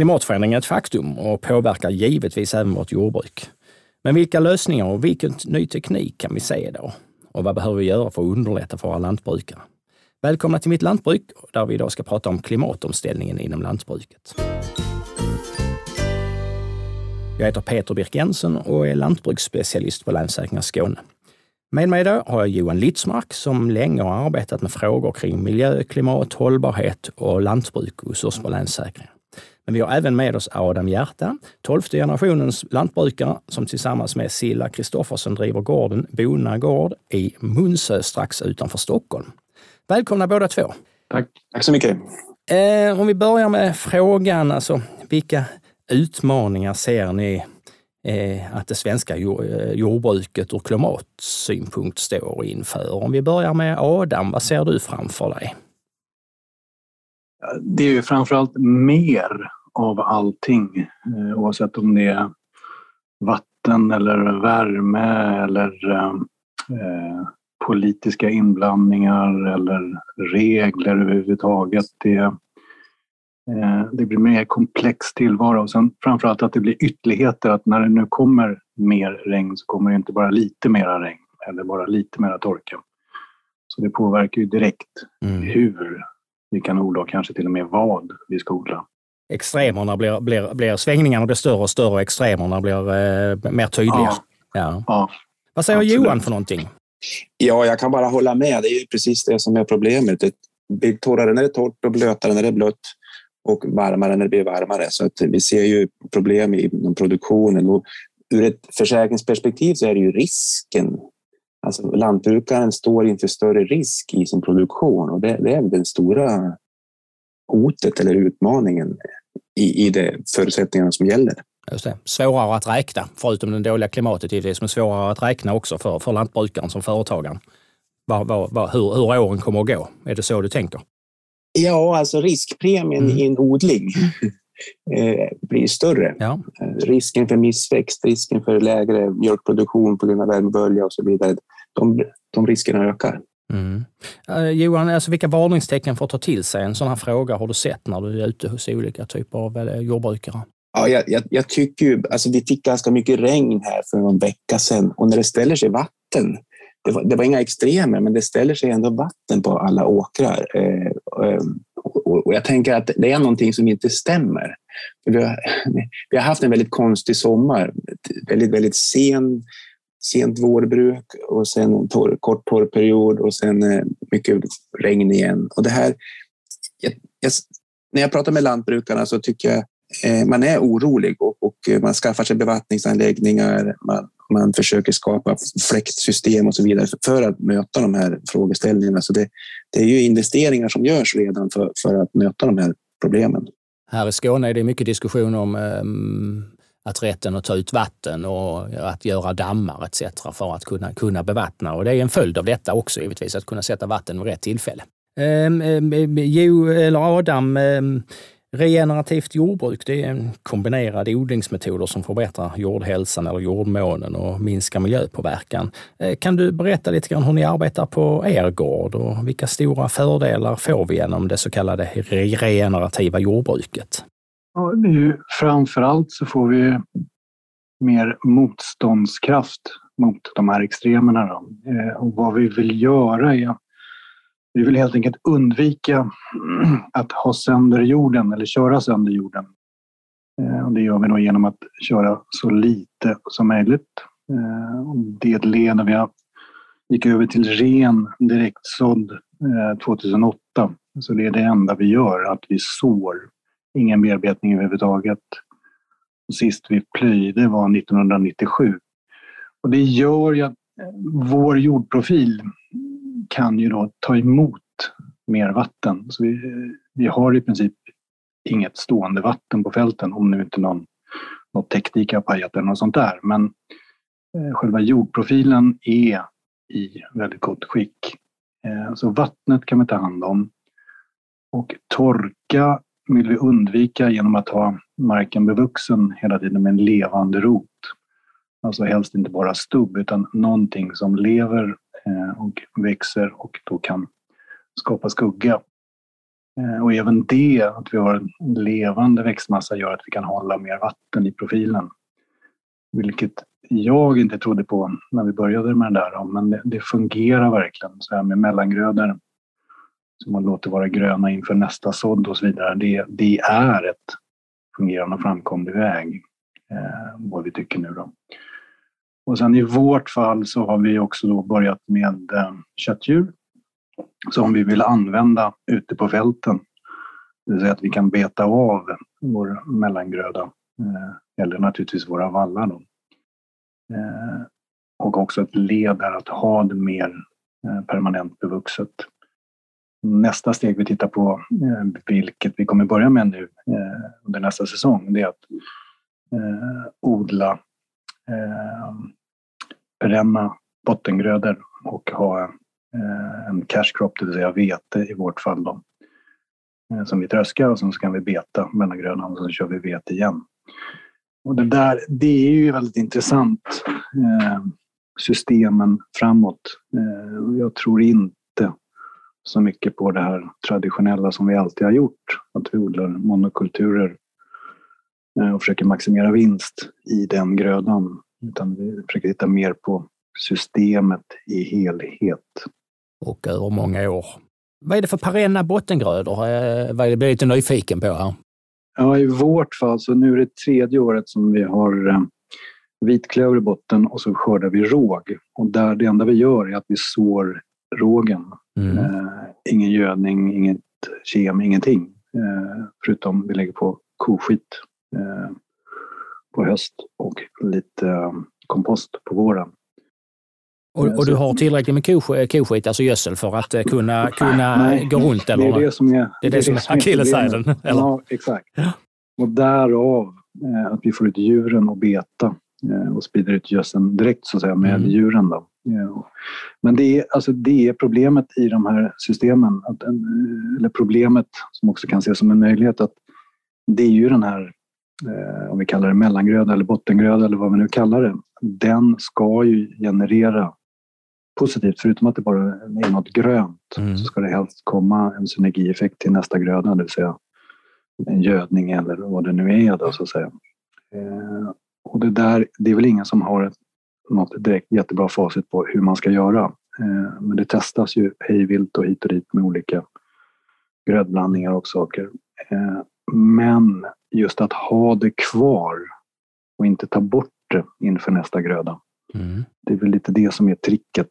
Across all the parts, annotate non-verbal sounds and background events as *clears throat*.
Klimatförändringen är ett faktum och påverkar givetvis även vårt jordbruk. Men vilka lösningar och vilken ny teknik kan vi se då? Och vad behöver vi göra för att underlätta för våra lantbrukare? Välkomna till Mitt Lantbruk där vi idag ska prata om klimatomställningen inom lantbruket. Jag heter Peter Birk Jensen och är lantbruksspecialist på Länsförsäkringar Skåne. Med mig idag har jag Johan Litzmark som länge har arbetat med frågor kring miljö, klimat, hållbarhet och lantbruk hos oss på Länsförsäkringar. Men vi har även med oss Adam Hjärta, tolfte generationens lantbrukare som tillsammans med Silla Kristoffersen driver gården Bona gård i Munsö strax utanför Stockholm. Välkomna båda två. Tack. Tack så mycket. Eh, om vi börjar med frågan, alltså, vilka utmaningar ser ni eh, att det svenska eh, jordbruket ur klimatsynpunkt står inför? Om vi börjar med Adam, vad ser du framför dig? Det är ju framförallt mer av allting, eh, oavsett om det är vatten eller värme eller eh, politiska inblandningar eller regler överhuvudtaget. Det, eh, det blir mer komplex tillvaro och sen framförallt att det blir ytterligheter att när det nu kommer mer regn så kommer det inte bara lite mera regn eller bara lite mera torka. Så det påverkar ju direkt mm. hur vi kan odla och kanske till och med vad vi ska odla. Extremerna blir, blir, blir svängningarna blir större och större och extremerna blir eh, mer tydliga. Ja. ja. Vad säger Absolut. Johan för någonting? Ja, jag kan bara hålla med. Det är precis det som är problemet. Det blir torrare när det är torrt och blötare när det är blött och varmare när det blir varmare. Så att vi ser ju problem inom produktionen. Och ur ett försäkringsperspektiv så är det ju risken. Alltså, lantbrukaren står inför större risk i sin produktion och det, det är den stora hotet eller utmaningen i, i de förutsättningarna som gäller. Just det. Svårare att räkna, förutom det dåliga klimatet givetvis, men svårare att räkna också för, för lantbrukaren som företagaren. Var, var, var, hur, hur åren kommer att gå. Är det så du tänker? Ja, alltså riskpremien mm. i en odling *laughs* eh, blir större. Ja. Eh, risken för missväxt, risken för lägre mjölkproduktion på grund av värmebölja och så vidare. De, de riskerna ökar. Mm. Eh, Johan, alltså vilka varningstecken för att ta till sig en sån här fråga har du sett när du är ute hos olika typer av eh, jordbrukare? Ja, jag, jag, jag, tycker ju, alltså vi fick ganska mycket regn här för någon vecka sedan och när det ställer sig vatten, det var, det var inga extremer, men det ställer sig ändå vatten på alla åkrar. Eh, eh och, och, jag tänker att det är någonting som inte stämmer. Vi har, vi har haft en väldigt konstig sommar, väldigt, väldigt sen, sent vårbruk och sen en torr, kort torrperiod och sen eh, mycket regn igen. Och det här, jag, jag, när jag pratar med lantbrukarna så tycker jag Eh, man är orolig och, och, eh, man skaffar sig bevattningsanläggningar, man, man försöker skapa fläktsystem och så vidare för att möta de här frågeställningarna. Så det, det är ju investeringar som görs redan för, för att möta de här problemen. Här i Skåne är det mycket diskussion om um, att rätten att ta ut vatten och att göra dammar etc. för att kunna, kunna bevattna. Och det är en följd av detta också givetvis, att kunna sätta vatten vid rätt tillfälle. Ehm, ehm, jo, eller Adam, ehm, Regenerativt jordbruk det är kombinerade odlingsmetoder som förbättrar jordhälsan eller jordmånen och minskar miljöpåverkan. Kan du berätta lite grann hur ni arbetar på er gård och vilka stora fördelar får vi genom det så kallade regenerativa jordbruket? Ja, det är ju, framförallt så får vi mer motståndskraft mot de här extremerna. Då. Eh, och vad vi vill göra är vi vill helt enkelt undvika *clears throat* att ha sönder jorden eller köra sönder jorden. Eh, och det gör vi då genom att köra så lite som möjligt. Eh, det är ett led när vi gick över till ren direktsådd 2008. Eh, så det är det enda vi gör, att vi sår. Ingen bearbetning överhuvudtaget. Och sist vi plöjde var 1997. Och det gör ju att eh, vår jordprofil kan ju då ta emot mer vatten. Så vi, vi har i princip inget stående vatten på fälten om nu inte någon, något teknik har pajat eller något sånt där. Men eh, själva jordprofilen är i väldigt gott skick. Eh, så vattnet kan vi ta hand om. Och torka vill vi undvika genom att ha marken bevuxen hela tiden med en levande rot. Alltså helst inte bara stubb utan någonting som lever eh, och växer och då kan skapa skugga. Eh, och även det, att vi har en levande växtmassa, gör att vi kan hålla mer vatten i profilen. Vilket jag inte trodde på när vi började med det där. Men det fungerar verkligen. Så här med mellangrödor som man låter vara gröna inför nästa sådd och så vidare. Det, det är ett fungerande och framkomlig väg. Eh, vad vi tycker nu då. Och sen i vårt fall så har vi också då börjat med eh, köttdjur som vi vill använda ute på fälten. Det vill säga att vi kan beta av vår mellangröda eh, eller naturligtvis våra vallar. Då. Eh, och också ett led är att ha det mer eh, permanent bevuxet. Nästa steg vi tittar på, eh, vilket vi kommer börja med nu eh, under nästa säsong, det är att eh, odla perenna bottengrödor och ha en cash crop, det vill säga vete i vårt fall. Då, som vi tröskar och sen så kan vi beta mellangrödan och så kör vi vete igen. Och det där, det är ju väldigt intressant, eh, systemen framåt. Eh, jag tror inte så mycket på det här traditionella som vi alltid har gjort. Att vi odlar monokulturer eh, och försöker maximera vinst i den grödan. Utan vi försöker titta mer på systemet i helhet. Och över många år. Vad är det för perenna bottengrödor? Eh, vad är det blir lite nyfiken på här. Ja, i vårt fall så nu är det tredje året som vi har eh, vitklöver i botten och så skördar vi råg. Och där det enda vi gör är att vi sår rågen. Mm. Eh, ingen gödning, inget kem, ingenting. Eh, förutom vi lägger på koskit eh, på höst och lite eh, kompost på våren. Och, och, du har tillräckligt med koskit, alltså gödsel, för att eh, kunna, kunna Nej, gå runt? Eller? Det är det som är, det är, det som är akilleshälen? Ja, exakt. Och därav eh, att vi får ut djuren att beta eh, och sprider ut gödseln direkt så att säga, med mm. djuren. Då. Ja. Men det är, alltså, det är problemet i de här systemen, att, eller problemet som också kan ses som en möjlighet, att det är ju den här eh, om vi kallar det mellangröda eller bottengröda eller vad vi nu kallar det, den ska ju generera positivt. Förutom att det bara är något grönt mm. så ska det helst komma en synergieffekt till nästa gröda, det vill säga en gödning eller vad det nu är. Då, så att säga. Och det, där, det är väl ingen som har något direkt jättebra facit på hur man ska göra. Eh, men det testas ju hejvilt och hit och dit med olika grödblandningar och saker. Eh, men just att ha det kvar och inte ta bort det inför nästa gröda. Mm. Det är väl lite det som är tricket,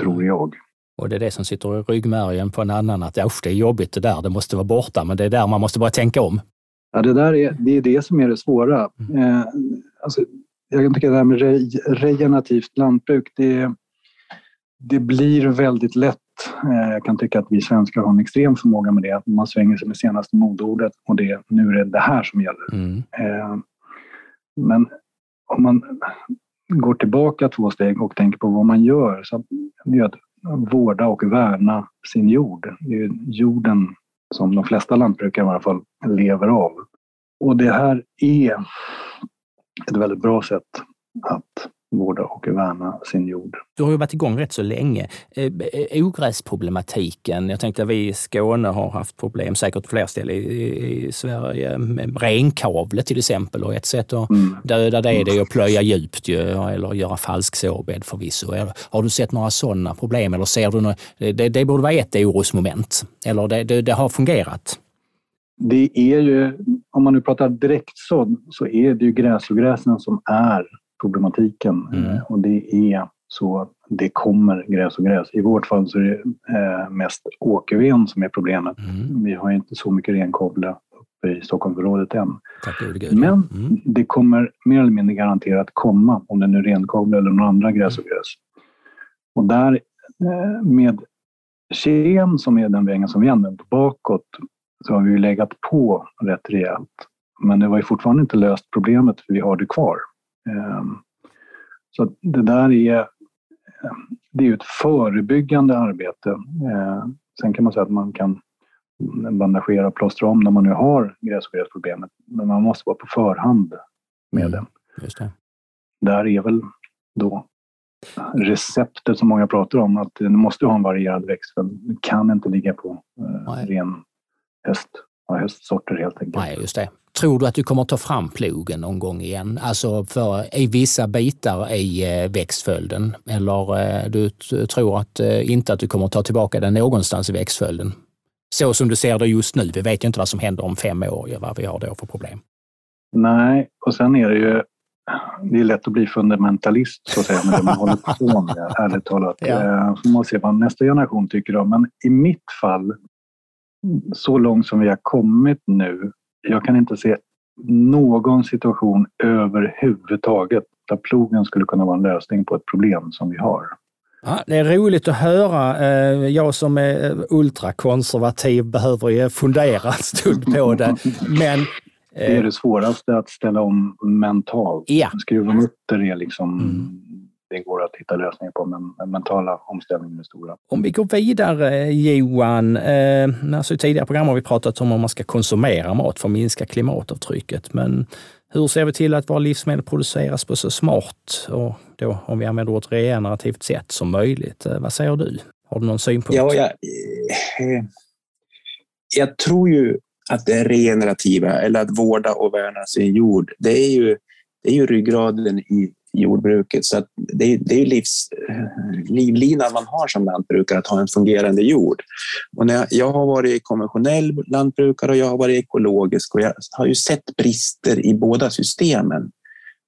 tror jag. Och det är det som sitter i ryggmärgen på en annan, att det är jobbigt det där, det måste vara borta, men det är där man måste börja tänka om. Ja, det där är det, är det som är det svåra. Mm. Eh, alltså, jag kan tycka det här med re, regenerativt lantbruk, det, det blir väldigt lätt. Eh, jag kan tycka att vi svenskar har en extrem förmåga med det, att man svänger sig med senaste modordet och det, nu är det det här som gäller. Mm. Eh, men om man går tillbaka två steg och tänker på vad man gör, så det är att vårda och värna sin jord. Det är jorden som de flesta lantbrukare i alla fall lever av. Och det här är ett väldigt bra sätt att vårda och värna sin jord. Du har ju varit igång rätt så länge. Eh, eh, ogräsproblematiken, jag tänkte att vi i Skåne har haft problem, säkert på fler ställen i, Sverige, med renkavle till exempel. Och ett sätt att mm. döda det, det är att plöja djupt ju, eller göra falsk sårbädd förvisso. Har du sett några sådana problem? Eller ser du något, det, det borde vara ett orosmoment. Eller det, det, det har fungerat? Det är ju, om man nu pratar direktsådd, så är det ju gräsogräsen som är problematiken. Mm. Och det är så att det kommer gräs och gräs. I vårt fall så är det eh, mest åkerven som är problemet. Mm. Vi har inte så mycket renkobla uppe i Stockholmsområdet än. Men mm. det kommer mer eller mindre garanterat komma, om det nu är renkobla eller några andra gräs och gräs. Och där eh, med kem som är den vägen som vi använt bakåt så har vi legat på rätt rejält. Men det var ju fortfarande inte löst problemet för vi har det kvar. Ehm, så det där är, det är ett förebyggande arbete. Ehm, sen kan man säga att man kan bandagera och plåstra om när man nu har gräsproblemet. Men man måste vara på förhand med det. Just det. Där är väl då receptet som många pratar om, att du måste ha en varierad växt. Du kan inte ligga på eh, ren höst, ja, höstsorter helt enkelt. Nej, just det. Tror du att du kommer ta fram plogen någon gång igen? Alltså för, i vissa bitar i eh, växtföljden? Eller eh, du tror att, eh, inte att du kommer ta tillbaka den någonstans i växtföljden? Så som du ser det just nu. Vi vet ju inte vad som händer om fem år, vad vi har då för problem. Nej, och sen är det ju det är lätt att bli fundamentalist så att säga med det man håller på med, ärligt talat. *laughs* Ja. Så man se vad nästa generation tycker om. Men i mitt fall, så långt som vi har kommit nu, jag kan inte se någon situation överhuvudtaget där plogen skulle kunna vara en lösning på ett problem som vi har. Ja, det är roligt att höra. Eh, jag som är ultrakonservativ behöver ju fundera en stund på det. Men det är det svåraste att ställa om mentalt. Ja. Skruva mutter är liksom mm. Det går att hitta lösningar på, men den mentala omställningen är stora. Om vi går vidare Johan, eh, alltså i tidigare program har vi pratat om att man ska konsumera mat för att minska klimatavtrycket. Men hur ser vi till att våra livsmedel produceras på så smart och då om vi använder ett regenerativt sätt som möjligt? Eh, vad säger du? Har du någon synpunkt? Ja, jag, eh, jag tror ju att det regenerativa eller att vårda och värna sin jord, det är ju, det är ju ryggraden i jordbruket. Så att det, det är livs, eh, livlinan man har som lantbrukare, att ha en fungerande jord. Och när jag, jag har varit konventionell lantbrukare och jag har varit ekologisk och jag har ju sett brister i båda systemen.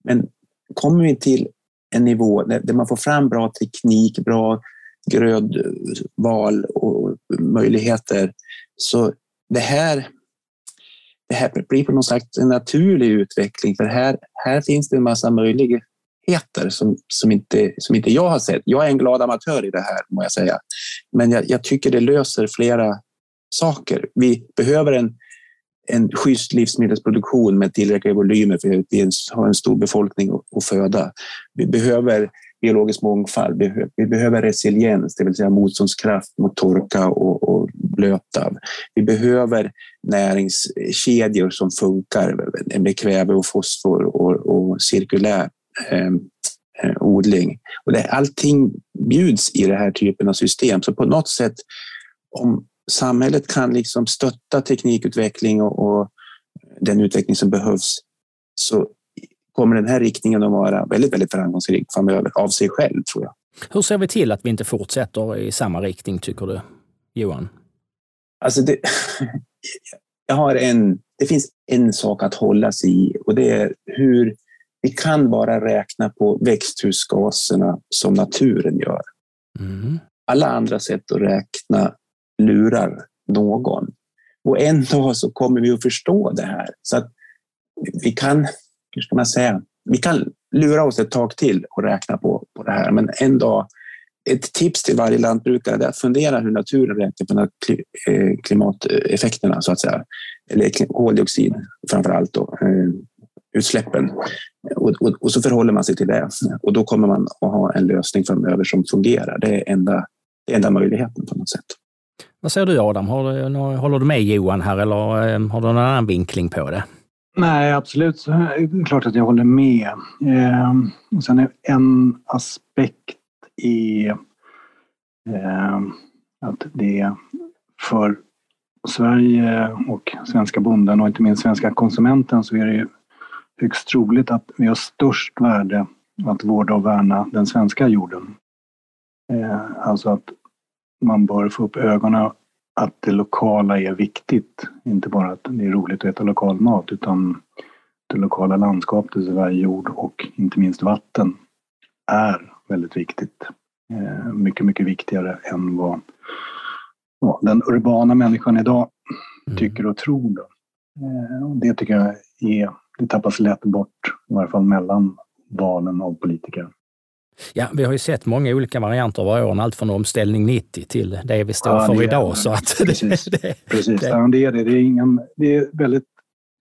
Men kommer vi till en nivå där man får fram bra teknik, bra grödval och möjligheter, så det här det här blir på något sätt en naturlig utveckling för här, här finns det en massa möjligheter som, som, inte, som inte jag har sett. Jag är en glad amatör i det här, må jag säga. Men jag, jag tycker det löser flera saker. Vi behöver en, en schysst livsmedelsproduktion med tillräckliga volymer för att vi har en stor befolkning att föda. Vi behöver biologisk mångfald. Vi behöver resiliens, det vill säga motståndskraft mot torka och, och blöta. Vi behöver näringskedjor som funkar med kväve och fosfor och, och cirkulär odling. Och det, allting bjuds i den här typen av system. Så på något sätt, om samhället kan liksom stötta teknikutveckling och, och den utveckling som behövs så kommer den här riktningen att vara väldigt, väldigt framgångsrik framöver av sig själv, tror jag. Hur ser vi till att vi inte fortsätter i samma riktning, tycker du, Johan? Alltså det, *laughs* jag har en, det finns en sak att hålla sig i och det är hur vi kan bara räkna på växthusgaserna som naturen gör. Mm. Alla andra sätt att räkna lurar någon. Och en dag så kommer vi att förstå det här. Så att vi kan, hur ska man säga, vi kan lura oss ett tag till och räkna på, på det här, men en dag ett tips till varje lantbrukare är att fundera hur naturen räknar på eh, klimateffekterna, så att säga. Eller koldioxid framför allt, då, eh, utsläppen. Och, och, och, så förhåller man sig till det. Och då kommer man att ha en lösning framöver som fungerar. Det är enda, det är enda möjligheten på något sätt. Vad säger du Adam? Har håller du med Johan här eller eh, har du någon annan vinkling på det? Nej, absolut. Det klart att jag håller med. Eh, sen är en aspekt är eh, att det för Sverige och svenska bonden och inte minst svenska konsumenten så är det ju högst troligt att vi har störst värde att vårda och värna den svenska jorden. Eh, alltså att man bör få upp ögonen att det lokala är viktigt. Inte bara att det är roligt att äta lokal mat utan det lokala landskapet, Sverige jord och inte minst vatten är väldigt viktigt. Eh, mycket, mycket viktigare än vad ja, den urbana människan idag mm. tycker och tror. Eh, det tycker jag är, det tappas lätt bort, i varje fall mellan valen av politiker. Ja, vi har ju sett många olika varianter över åren, allt från omställning 90 till det vi står ja, för idag. Så att precis, *laughs* det, det, precis. Det, ja, det är det. Det är, ingen, det är väldigt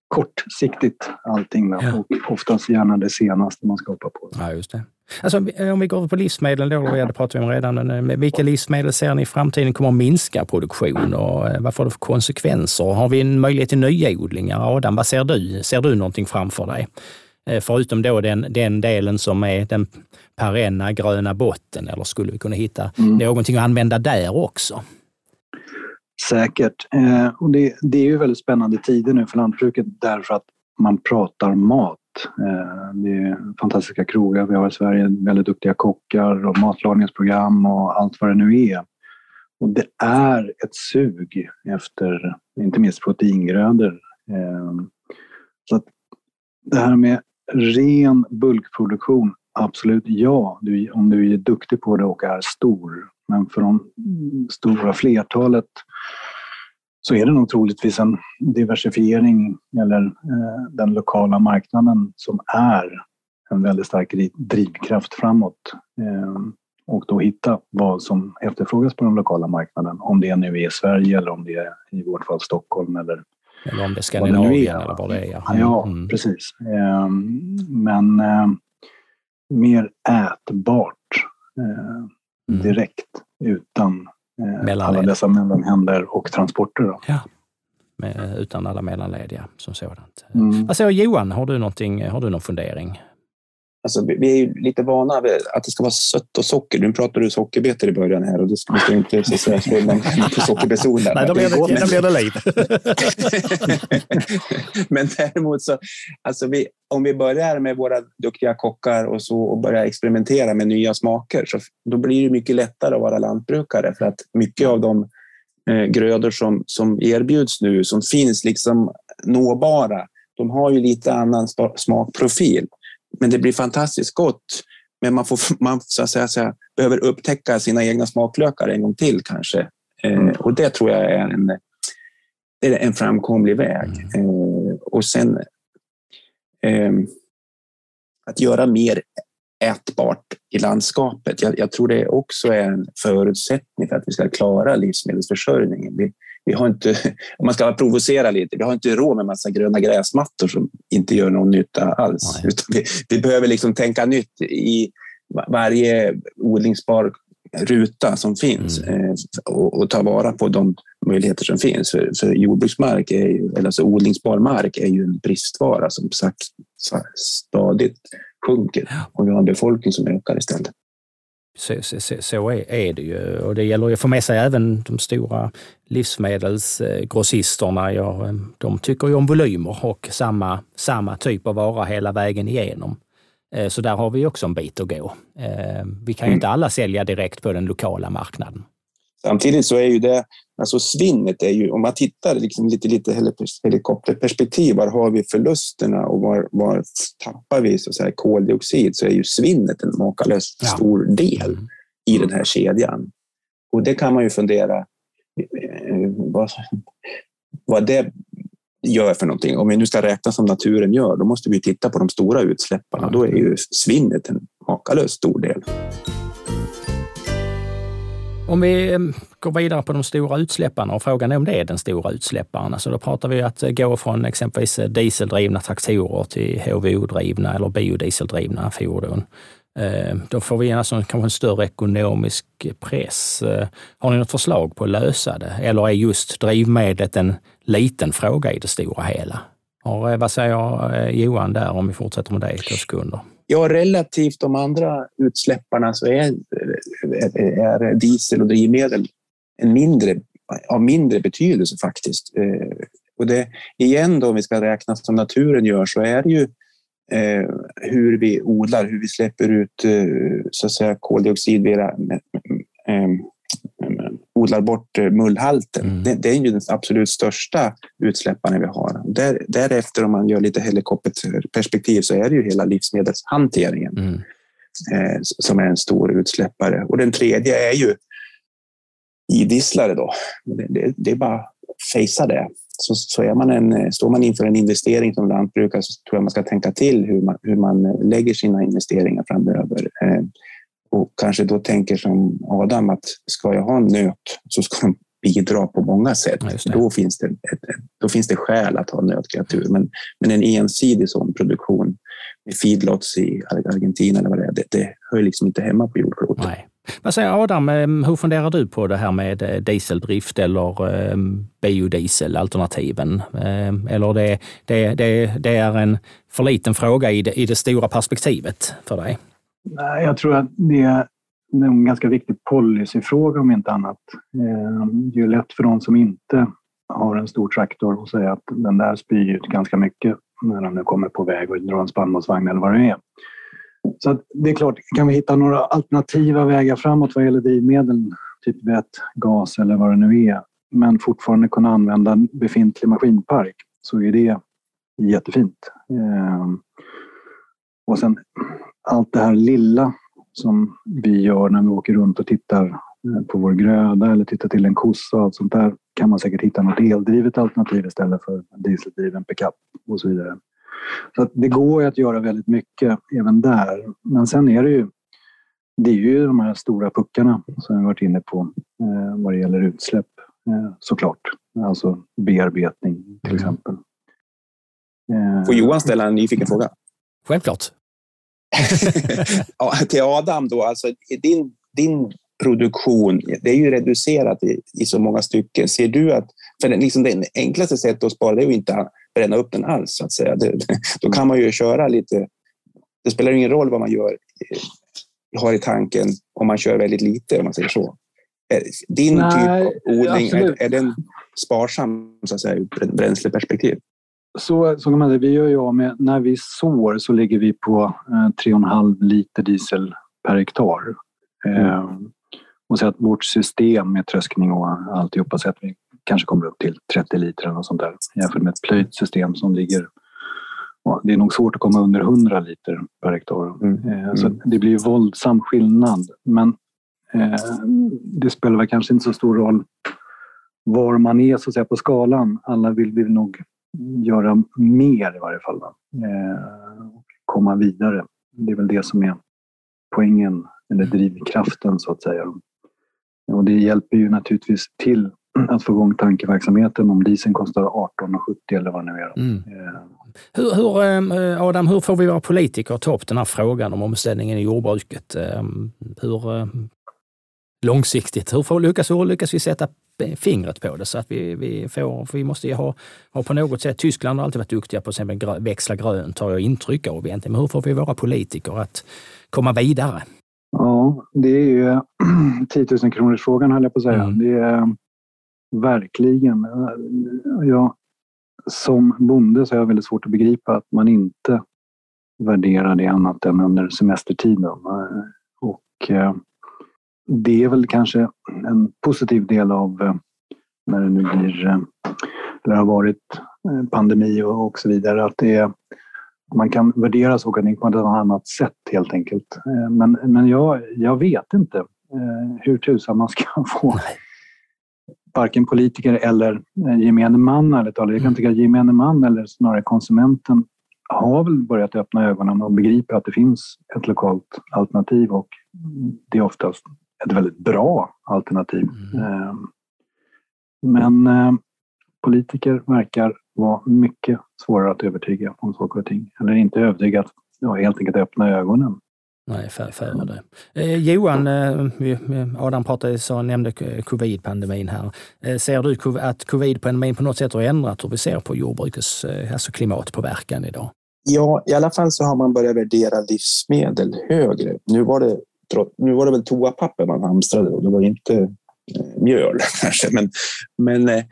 kortsiktigt allting ja. och oftast gärna det senaste man ska hoppa på. Ja, just det. Alltså, om vi går på livsmedel, då, det pratade vi om redan. Vilka livsmedel ser ni i framtiden kommer att minska produktion och eh, vad får det för konsekvenser? Har vi en möjlighet till nyodlingar? Adam, vad ser du? Ser du någonting framför dig? Eh, förutom då den, den delen som är den perenna gröna botten, eller skulle vi kunna hitta mm. någonting att använda där också? Säkert. Eh, och det, det, är ju väldigt spännande tider nu för lantbruket därför att man pratar mat. Eh, det är fantastiska krogar vi har i Sverige, väldigt duktiga kockar och matlagningsprogram och allt vad det nu är. Och det är ett sug efter inte minst proteingrödor. Eh, så att det här med ren bulkproduktion, absolut ja, om du är duktig på det och är stor. Men för de stora flertalet så är det nog troligtvis en diversifiering eller eh, den lokala marknaden som är en väldigt stark drivkraft framåt. Eh, och då hitta vad som efterfrågas på den lokala marknaden. Om det nu är Sverige eller om det är i vårt fall Stockholm eller eller om det är Skandinavien eller vad det är. Ja, mm. precis. Eh, men eh, mer ätbart eh, mm. direkt utan eh, alla dessa mellanhänder och transporter. Då. Ja. Med, utan alla mellanled, ja, som sådant. Mm. Säger Johan, har du, har du någon fundering? Alltså, vi är ju lite vana vid att det ska vara sött och socker. Nu pratade du sockerbetor i början här och det ska, vi inte så säga *laughs* på sockerbetsodlare. Nej, då blir det, då blir det liv. *laughs* Men däremot så, alltså vi, om vi börjar med våra duktiga kockar och så och börjar experimentera med nya smaker, så då blir det mycket lättare att vara lantbrukare för att mycket av de eh, grödor som, som erbjuds nu, som finns liksom nåbara, de har ju lite annan smakprofil men det blir fantastiskt gott. Men man, får, *laughs* man så att säga, så här, behöver upptäcka sina egna smaklökar en gång till kanske. Eh, mm. och det tror jag är en, det är en framkomlig väg. Mm. Eh, och sen eh, att göra mer ätbart i landskapet. Jag, jag, tror det också är en förutsättning för att vi ska klara livsmedelsförsörjningen. Vi, vi har inte, om man ska provocera lite, vi har inte råd med massa gröna gräsmattor som inte gör någon nytta alls. Vi, vi behöver liksom tänka nytt i varje odlingsbar ruta som finns mm. eh, och, och, ta vara på de möjligheter som finns. För, för jordbruksmark, är ju, eller alltså odlingsbar mark, är ju en bristvara som sagt, stadigt sjunker och vi har en befolkning som ökar istället. Så, så, så är, är, det ju och det gäller ju att få med sig även de stora livsmedelsgrossisterna. Ja, de tycker ju om volymer och samma, samma typ av vara hela vägen igenom. Eh, så där har vi också en bit att gå. Eh, vi kan ju inte alla sälja direkt på den lokala marknaden. Samtidigt så är ju det, alltså svinnet är ju, om man tittar liksom lite, lite helikopterperspektiv, var har vi förlusterna och var, var tappar vi så säga, koldioxid, så är ju svinnet en makalöst ja. stor del mm. i den här kedjan. Och det kan man ju fundera eh, vad, vad det gör för någonting. Om vi nu ska räkna som naturen gör, då måste vi titta på de stora utsläpparna. Då är ju svinnet en makalöst stor del. Om vi eh, går vidare på de stora utsläpparna och frågan är om det är den stora utsläpparen. Alltså då pratar vi att eh, gå från exempelvis eh, dieseldrivna traktorer till HVO-drivna eller biodieseldrivna fordon. Då får vi alltså kanske en större ekonomisk press. Har ni något förslag på att lösa det? Eller är just drivmedlet en liten fråga i det stora hela? vad säger Johan där om vi fortsätter med det i två sekunder? Ja, relativt de andra utsläpparna så är, är diesel och drivmedel en mindre, av mindre betydelse faktiskt. Eh, och det, igen då, om vi ska räkna som naturen gör, så är det ju eh, hur vi odlar, hur vi släpper ut eh, så att säga, koldioxid via odlar bort eh, mullhalten. Mm. Det, det, är ju den absolut största utsläpparen vi har. Där, därefter, om man gör lite helikopterperspektiv, så är det ju hela livsmedelshanteringen mm. Eh, som är en stor utsläppare. Och den tredje är ju idisslare. Då. Det, det, det är bara att fejsa det. Så, så är man en, står man inför en investering som lantbrukare så tror jag man ska tänka till hur man, hur man lägger sina investeringar framöver. Eh, och kanske då tänker som Adam att ska jag ha en nöt så ska de bidra på många sätt. Ja, då, finns det ett, då finns det skäl att ha nötkreatur. Men, men en ensidig sån produktion feedlots i Argentina eller vad det är, det, det hör liksom inte hemma på jordklotet. Nej. Vad säger Adam, ehm, hur funderar du på det här med eh, dieseldrift eller um, biodieselalternativen? Um, eller det, det, det, det är en för liten fråga i det, i det stora perspektivet för dig? Nej, jag tror att det en ganska viktig policyfråga om inte annat. Det är lätt för de som inte har en stor traktor att säga att den där spyr ut ganska mycket när de nu kommer på väg och drar en spannmålsvagn eller vad det är. Så det är klart, kan vi hitta några alternativa vägar framåt vad gäller drivmedel, typ vett, gas eller vad det nu är, men fortfarande kunna använda befintlig maskinpark så är det jättefint. Ehm, och sen allt det här lilla som vi gör när vi åker runt och tittar eh, på vår gröda eller tittar till en kossa och allt sånt där kan man säkert hitta något eldrivet alternativ istället för dieseldriven pickup och så vidare. Så det går att göra väldigt mycket även där. Men sen är det ju, det är ju de här stora puckarna som vi varit inne på eh, vad det gäller utsläpp eh, såklart. Alltså bearbetning till mm. exempel. Eh, Får Johan ställa en nyfiken fråga? Självklart. *laughs* ja, till Adam då, alltså din, din produktion, det är ju reducerat i, i så många stycken. Ser du att, för liksom det enklaste sättet att spara det är ju inte att bränna upp den alls, så att säga. Det, *laughs* då kan man ju köra lite, det spelar ingen roll vad man gör, har i tanken om man kör väldigt lite, om man säger så. Din Nej, typ av odling, är, är den sparsam så att säga, ur bränsleperspektiv? Så, så kan man säga, vi gör ju av med, när vi sår så ligger vi på eh, 3,5 liter diesel per hektar. Mm. Och så att vårt system med tröskning och alltihopa så att vi kanske kommer upp till 30 liter eller något sånt där jämfört med ett plöjt system som ligger det är nog svårt att komma under 100 liter per hektar. Mm. Eh, så mm. det blir våldsam skillnad. Men eh, det spelar väl kanske inte så stor roll var man är så att säga, på skalan. Alla vill vi nog göra mer i varje fall. Eh, och komma vidare. Det är väl det som är poängen, eller drivkraften så att säga. Och det hjälper ju naturligtvis till *clears throat* att få igång tankeverksamheten om dieseln kostar 18,70 eller vad det nu är. Mm. Eh. Hur, hur, eh, Adam, hur får vi våra politiker ta upp den här frågan om omställningen i jordbruket? Eh, hur långsiktigt, hur, får, lyckas, hur lyckas vi sätta fingret på det så att vi, vi får, vi måste ju ha, ha på något sätt, Tyskland har alltid varit duktiga på att växla grönt, tar jag intryck av egentligen, men hur får vi våra politiker att komma vidare? Ja, det är ju *clears throat* 10 000 kronors frågan höll jag på att säga. Mm. Det är verkligen. Ja, som bonde så är jag väldigt svårt att begripa att man inte värderar det annat än under semestertiden. Och eh, det är väl kanske en positiv del av eh, när det nu blir, eh, eller har varit pandemi och så vidare, att det är man kan värdera saker och ting på ett annat sätt helt enkelt. Eh, men, men jag, jag vet inte eh, hur tusan man ska *laughs* få varken politiker eller eh, gemene man, eller talat. Jag kan mm. tycka att gemene man, eller snarare konsumenten, har väl börjat öppna ögonen och begriper att det finns ett lokalt alternativ och det är oftast ett väldigt bra alternativ. Mm. Men politiker verkar vara mycket svårare att övertyga om saker och ting. Eller inte övertyga, ja, helt enkelt öppna ögonen. Nej, för, för det. Eh, Johan, eh, Adam pratade, så nämnde covid-pandemin här. Eh, ser du att covid-pandemin på något sätt har ändrat hur vi ser på jordbrukets eh, alltså klimatpåverkan idag? Ja, i alla fall så har man börjat värdera livsmedel högre. Nu var det, nu var det väl toapapper man hamstrade och det var inte eh, mjöl *laughs* kanske. Men, men eh,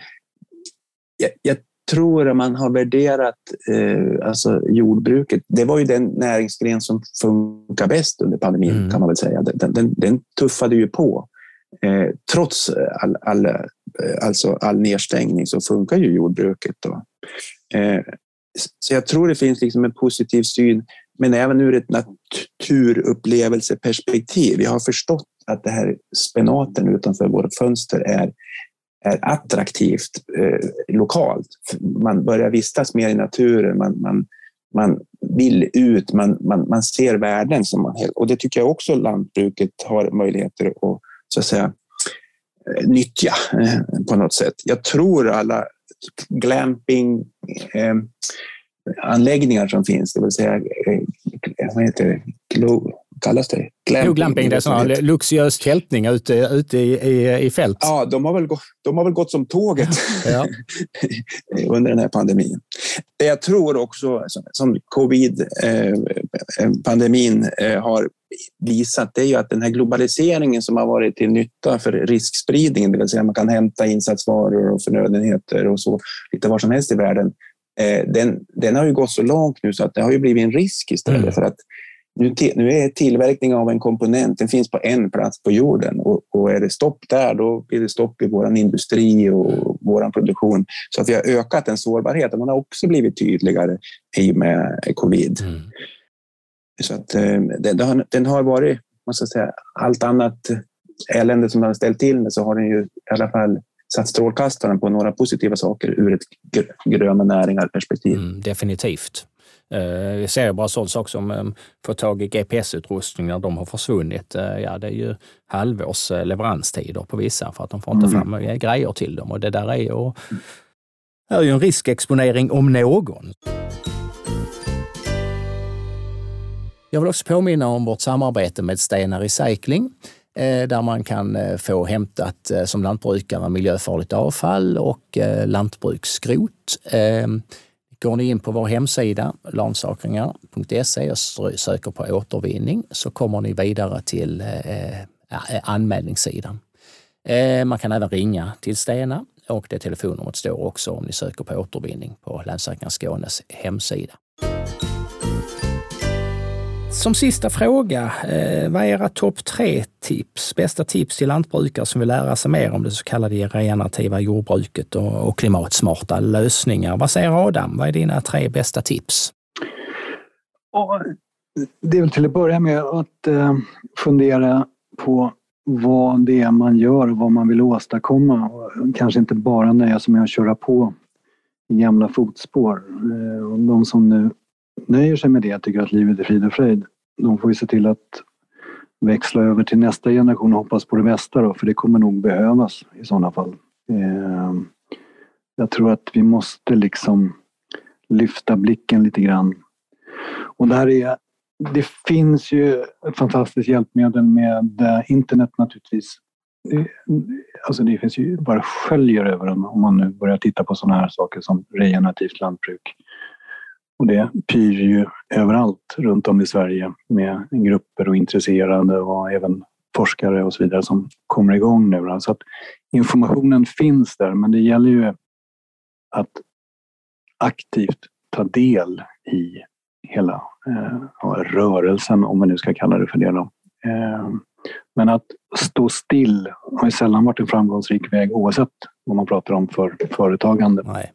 jag, jag tror att man har värderat eh, alltså jordbruket. Det var ju den näringsgren som funkar bäst under pandemin mm. kan man väl säga. Den, den, den tuffade ju på. Eh, trots all, all, eh, alltså all nedstängning så funkar ju jordbruket. Då. Eh, så jag tror det finns liksom en positiv syn, men även ur ett naturupplevelseperspektiv. Vi har förstått att det här spenaten utanför vårt fönster är är attraktivt eh, lokalt. Man börjar vistas mer i naturen, man, man, man vill ut, man, man, man ser värden. Som man, och det tycker jag också lantbruket har möjligheter att, så att säga, eh, nyttja eh, på något sätt. Jag tror alla glamping eh, anläggningar som finns, det vill säga, eh, vad heter det, kallas det? Plogglamping, det är sån luxuös tältning ute, ute i, i, i fält. Ja, de har väl, gått, de har väl gått som tåget *laughs* ja. *laughs* under den här pandemin. Det jag tror också som covid-pandemin eh, eh, har visat det är ju att den här globaliseringen som har varit till nytta för riskspridningen, det vill säga man kan hämta insatsvaror och förnödenheter och så lite var som helst i världen, eh, den, den har ju gått så långt nu så att det har ju blivit en risk istället mm. för att nu, nu är tillverkning av en komponent, den finns på en plats på jorden och, och är det stopp där, då blir det stopp i vår industri och vår produktion. Så att vi har ökat en sårbarhet och man har också blivit tydligare i och med covid. Mm. Så att, eh, den, har, den har varit, måste säga, allt annat elände som den har ställt till med så har den ju i alla fall satt strålkastaren på några positiva saker ur ett gröna näringar-perspektiv. Mm, definitivt. Vi eh, ser bara sån sak som att få tag i GPS-utrustning när de har försvunnit. Eh, ja, det är ju halvårs leveranstider på vissa för att de får inte mm. fram grejer till dem och det där är ju, är ju en riskexponering om någon. Jag vill också påminna om vårt samarbete med Stena Recycling där man kan få hämtat som lantbrukare miljöfarligt avfall och lantbruksskrot. Går ni in på vår hemsida lansakringar.se och söker på återvinning så kommer ni vidare till eh, eh, anmälningssidan. Eh, man kan även ringa till Stena och det telefonnumret står också om ni söker på återvinning på Länsförsäkringar Skånes hemsida. Som sista fråga, eh, vad är era topp tre tips, bästa tips till lantbrukare som vill lära sig mer om det så kallade regenerativa jordbruket och, och klimatsmarta lösningar? Vad säger Adam? Vad är dina tre bästa tips? Det är väl till att börja med att eh, fundera på vad det är man gör och vad man vill åstadkomma. Kanske inte bara nöja sig med att köra på i gamla fotspår. Eh, och de som nu nöjer sig med det, tycker att livet är frid och fröjd, de får ju se till att växla över till nästa generation och hoppas på det bästa då, för det kommer nog behövas i sådana fall. Ehm, jag tror att vi måste liksom lyfta blicken lite grann. Och där är, det finns ju ett fantastiskt hjälpmedel med eh, internet naturligtvis. Eh, alltså det finns ju bara sköljer över dem om man nu börjar titta på sådana här saker som regenerativt lantbruk. Och det pyr ju överallt runt om i Sverige med grupper och intresserade och även forskare och så vidare som kommer igång nu. Så att informationen finns där, men det gäller ju att aktivt ta del i hela eh, rörelsen, om vi nu ska kalla det för det. Då. Eh, men att stå still har ju sällan varit en framgångsrik väg oavsett vad man pratar om för företagande. Nej.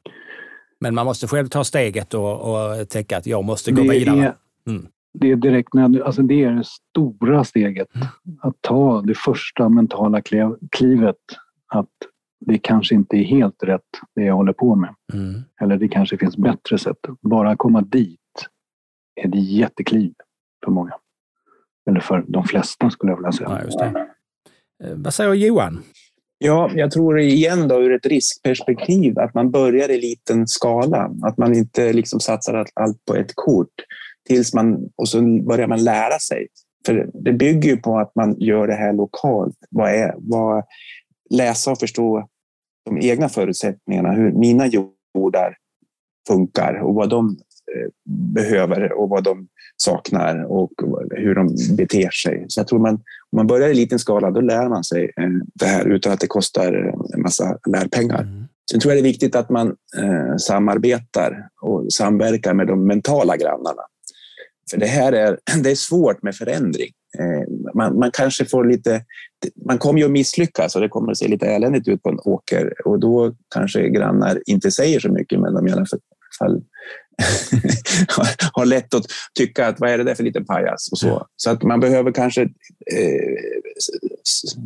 Men man måste själv ta steget och, och tänka att jag måste gå det vidare. mm. Det är direkt alltså det är det stora steget. Mm. Att ta det första mentala klivet. Att det kanske inte är helt rätt det jag håller på med. Mm. Eller det kanske finns bättre sätt. Bara komma dit är det jättekliv för många. Eller för de flesta skulle jag vilja säga. Ja, eh, Vad säger Johan? Ja, jag tror igen då ur ett riskperspektiv att man börjar i liten skala. Att man inte liksom satsar allt på ett kort tills man, och så börjar man lära sig. För det bygger ju på att man gör det här lokalt. Vad är, vad, läsa och förstå de egna förutsättningarna, hur mina jordar funkar och vad de eh, behöver och vad de saknar och hur de beter sig. Så jag tror man, om man börjar i liten skala, då lär man sig eh, det här utan att det kostar en massa lärpengar. Mm. Sen tror jag det är viktigt att man eh, samarbetar och samverkar med de mentala grannarna. För det här är, *clears throat* det är svårt med förändring. Eh, man, man, kanske får lite... Man kommer ju att misslyckas och det kommer att se lite eländigt ut på en åker och då kanske grannar inte säger så mycket men de i alla fall *laughs* har lätt att tycka att vad är det där för liten pajas och så. Så att man behöver kanske eh,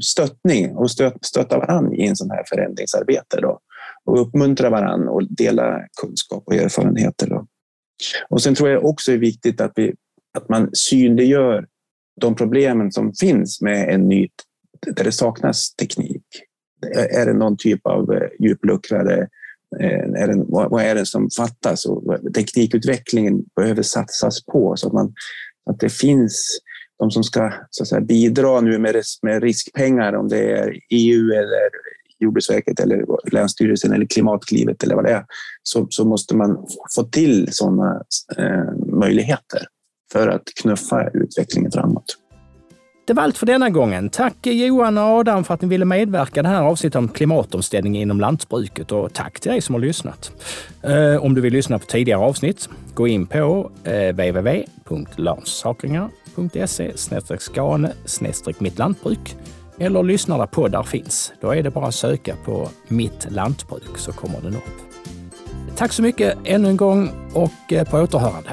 stöttning och stötta varandra i en sån här förändringsarbete då. och uppmuntra varandra och dela kunskap och erfarenheter. Då. Och sen tror jag också är viktigt att, vi, att man synliggör de problemen som finns med en ny, där det saknas teknik. Är det någon typ av eh, djupluckrade Eh, är den vad är det som fattas? Och teknikutvecklingen behöver satsas på så att, man, att det finns de som ska så att säga, bidra nu med, med riskpengar, om det är EU eller Jordbruksverket eller Länsstyrelsen eller Klimatklivet eller vad det är, så, så måste man få till sådana eh, möjligheter för att knuffa utvecklingen framåt. Det var allt för denna gången. Tack Johan och Adam för att ni ville medverka i det här avsnittet om klimatomställning inom lantbruket och tack till dig som har lyssnat. Eh, om du vill lyssna på tidigare avsnitt, gå in på eh, www.larssakringar.se skane mitt lantbruk eller lyssna där poddar finns. Då är det bara att söka på Mitt lantbruk så kommer den upp. Tack så mycket ännu en gång och eh, på återhörande.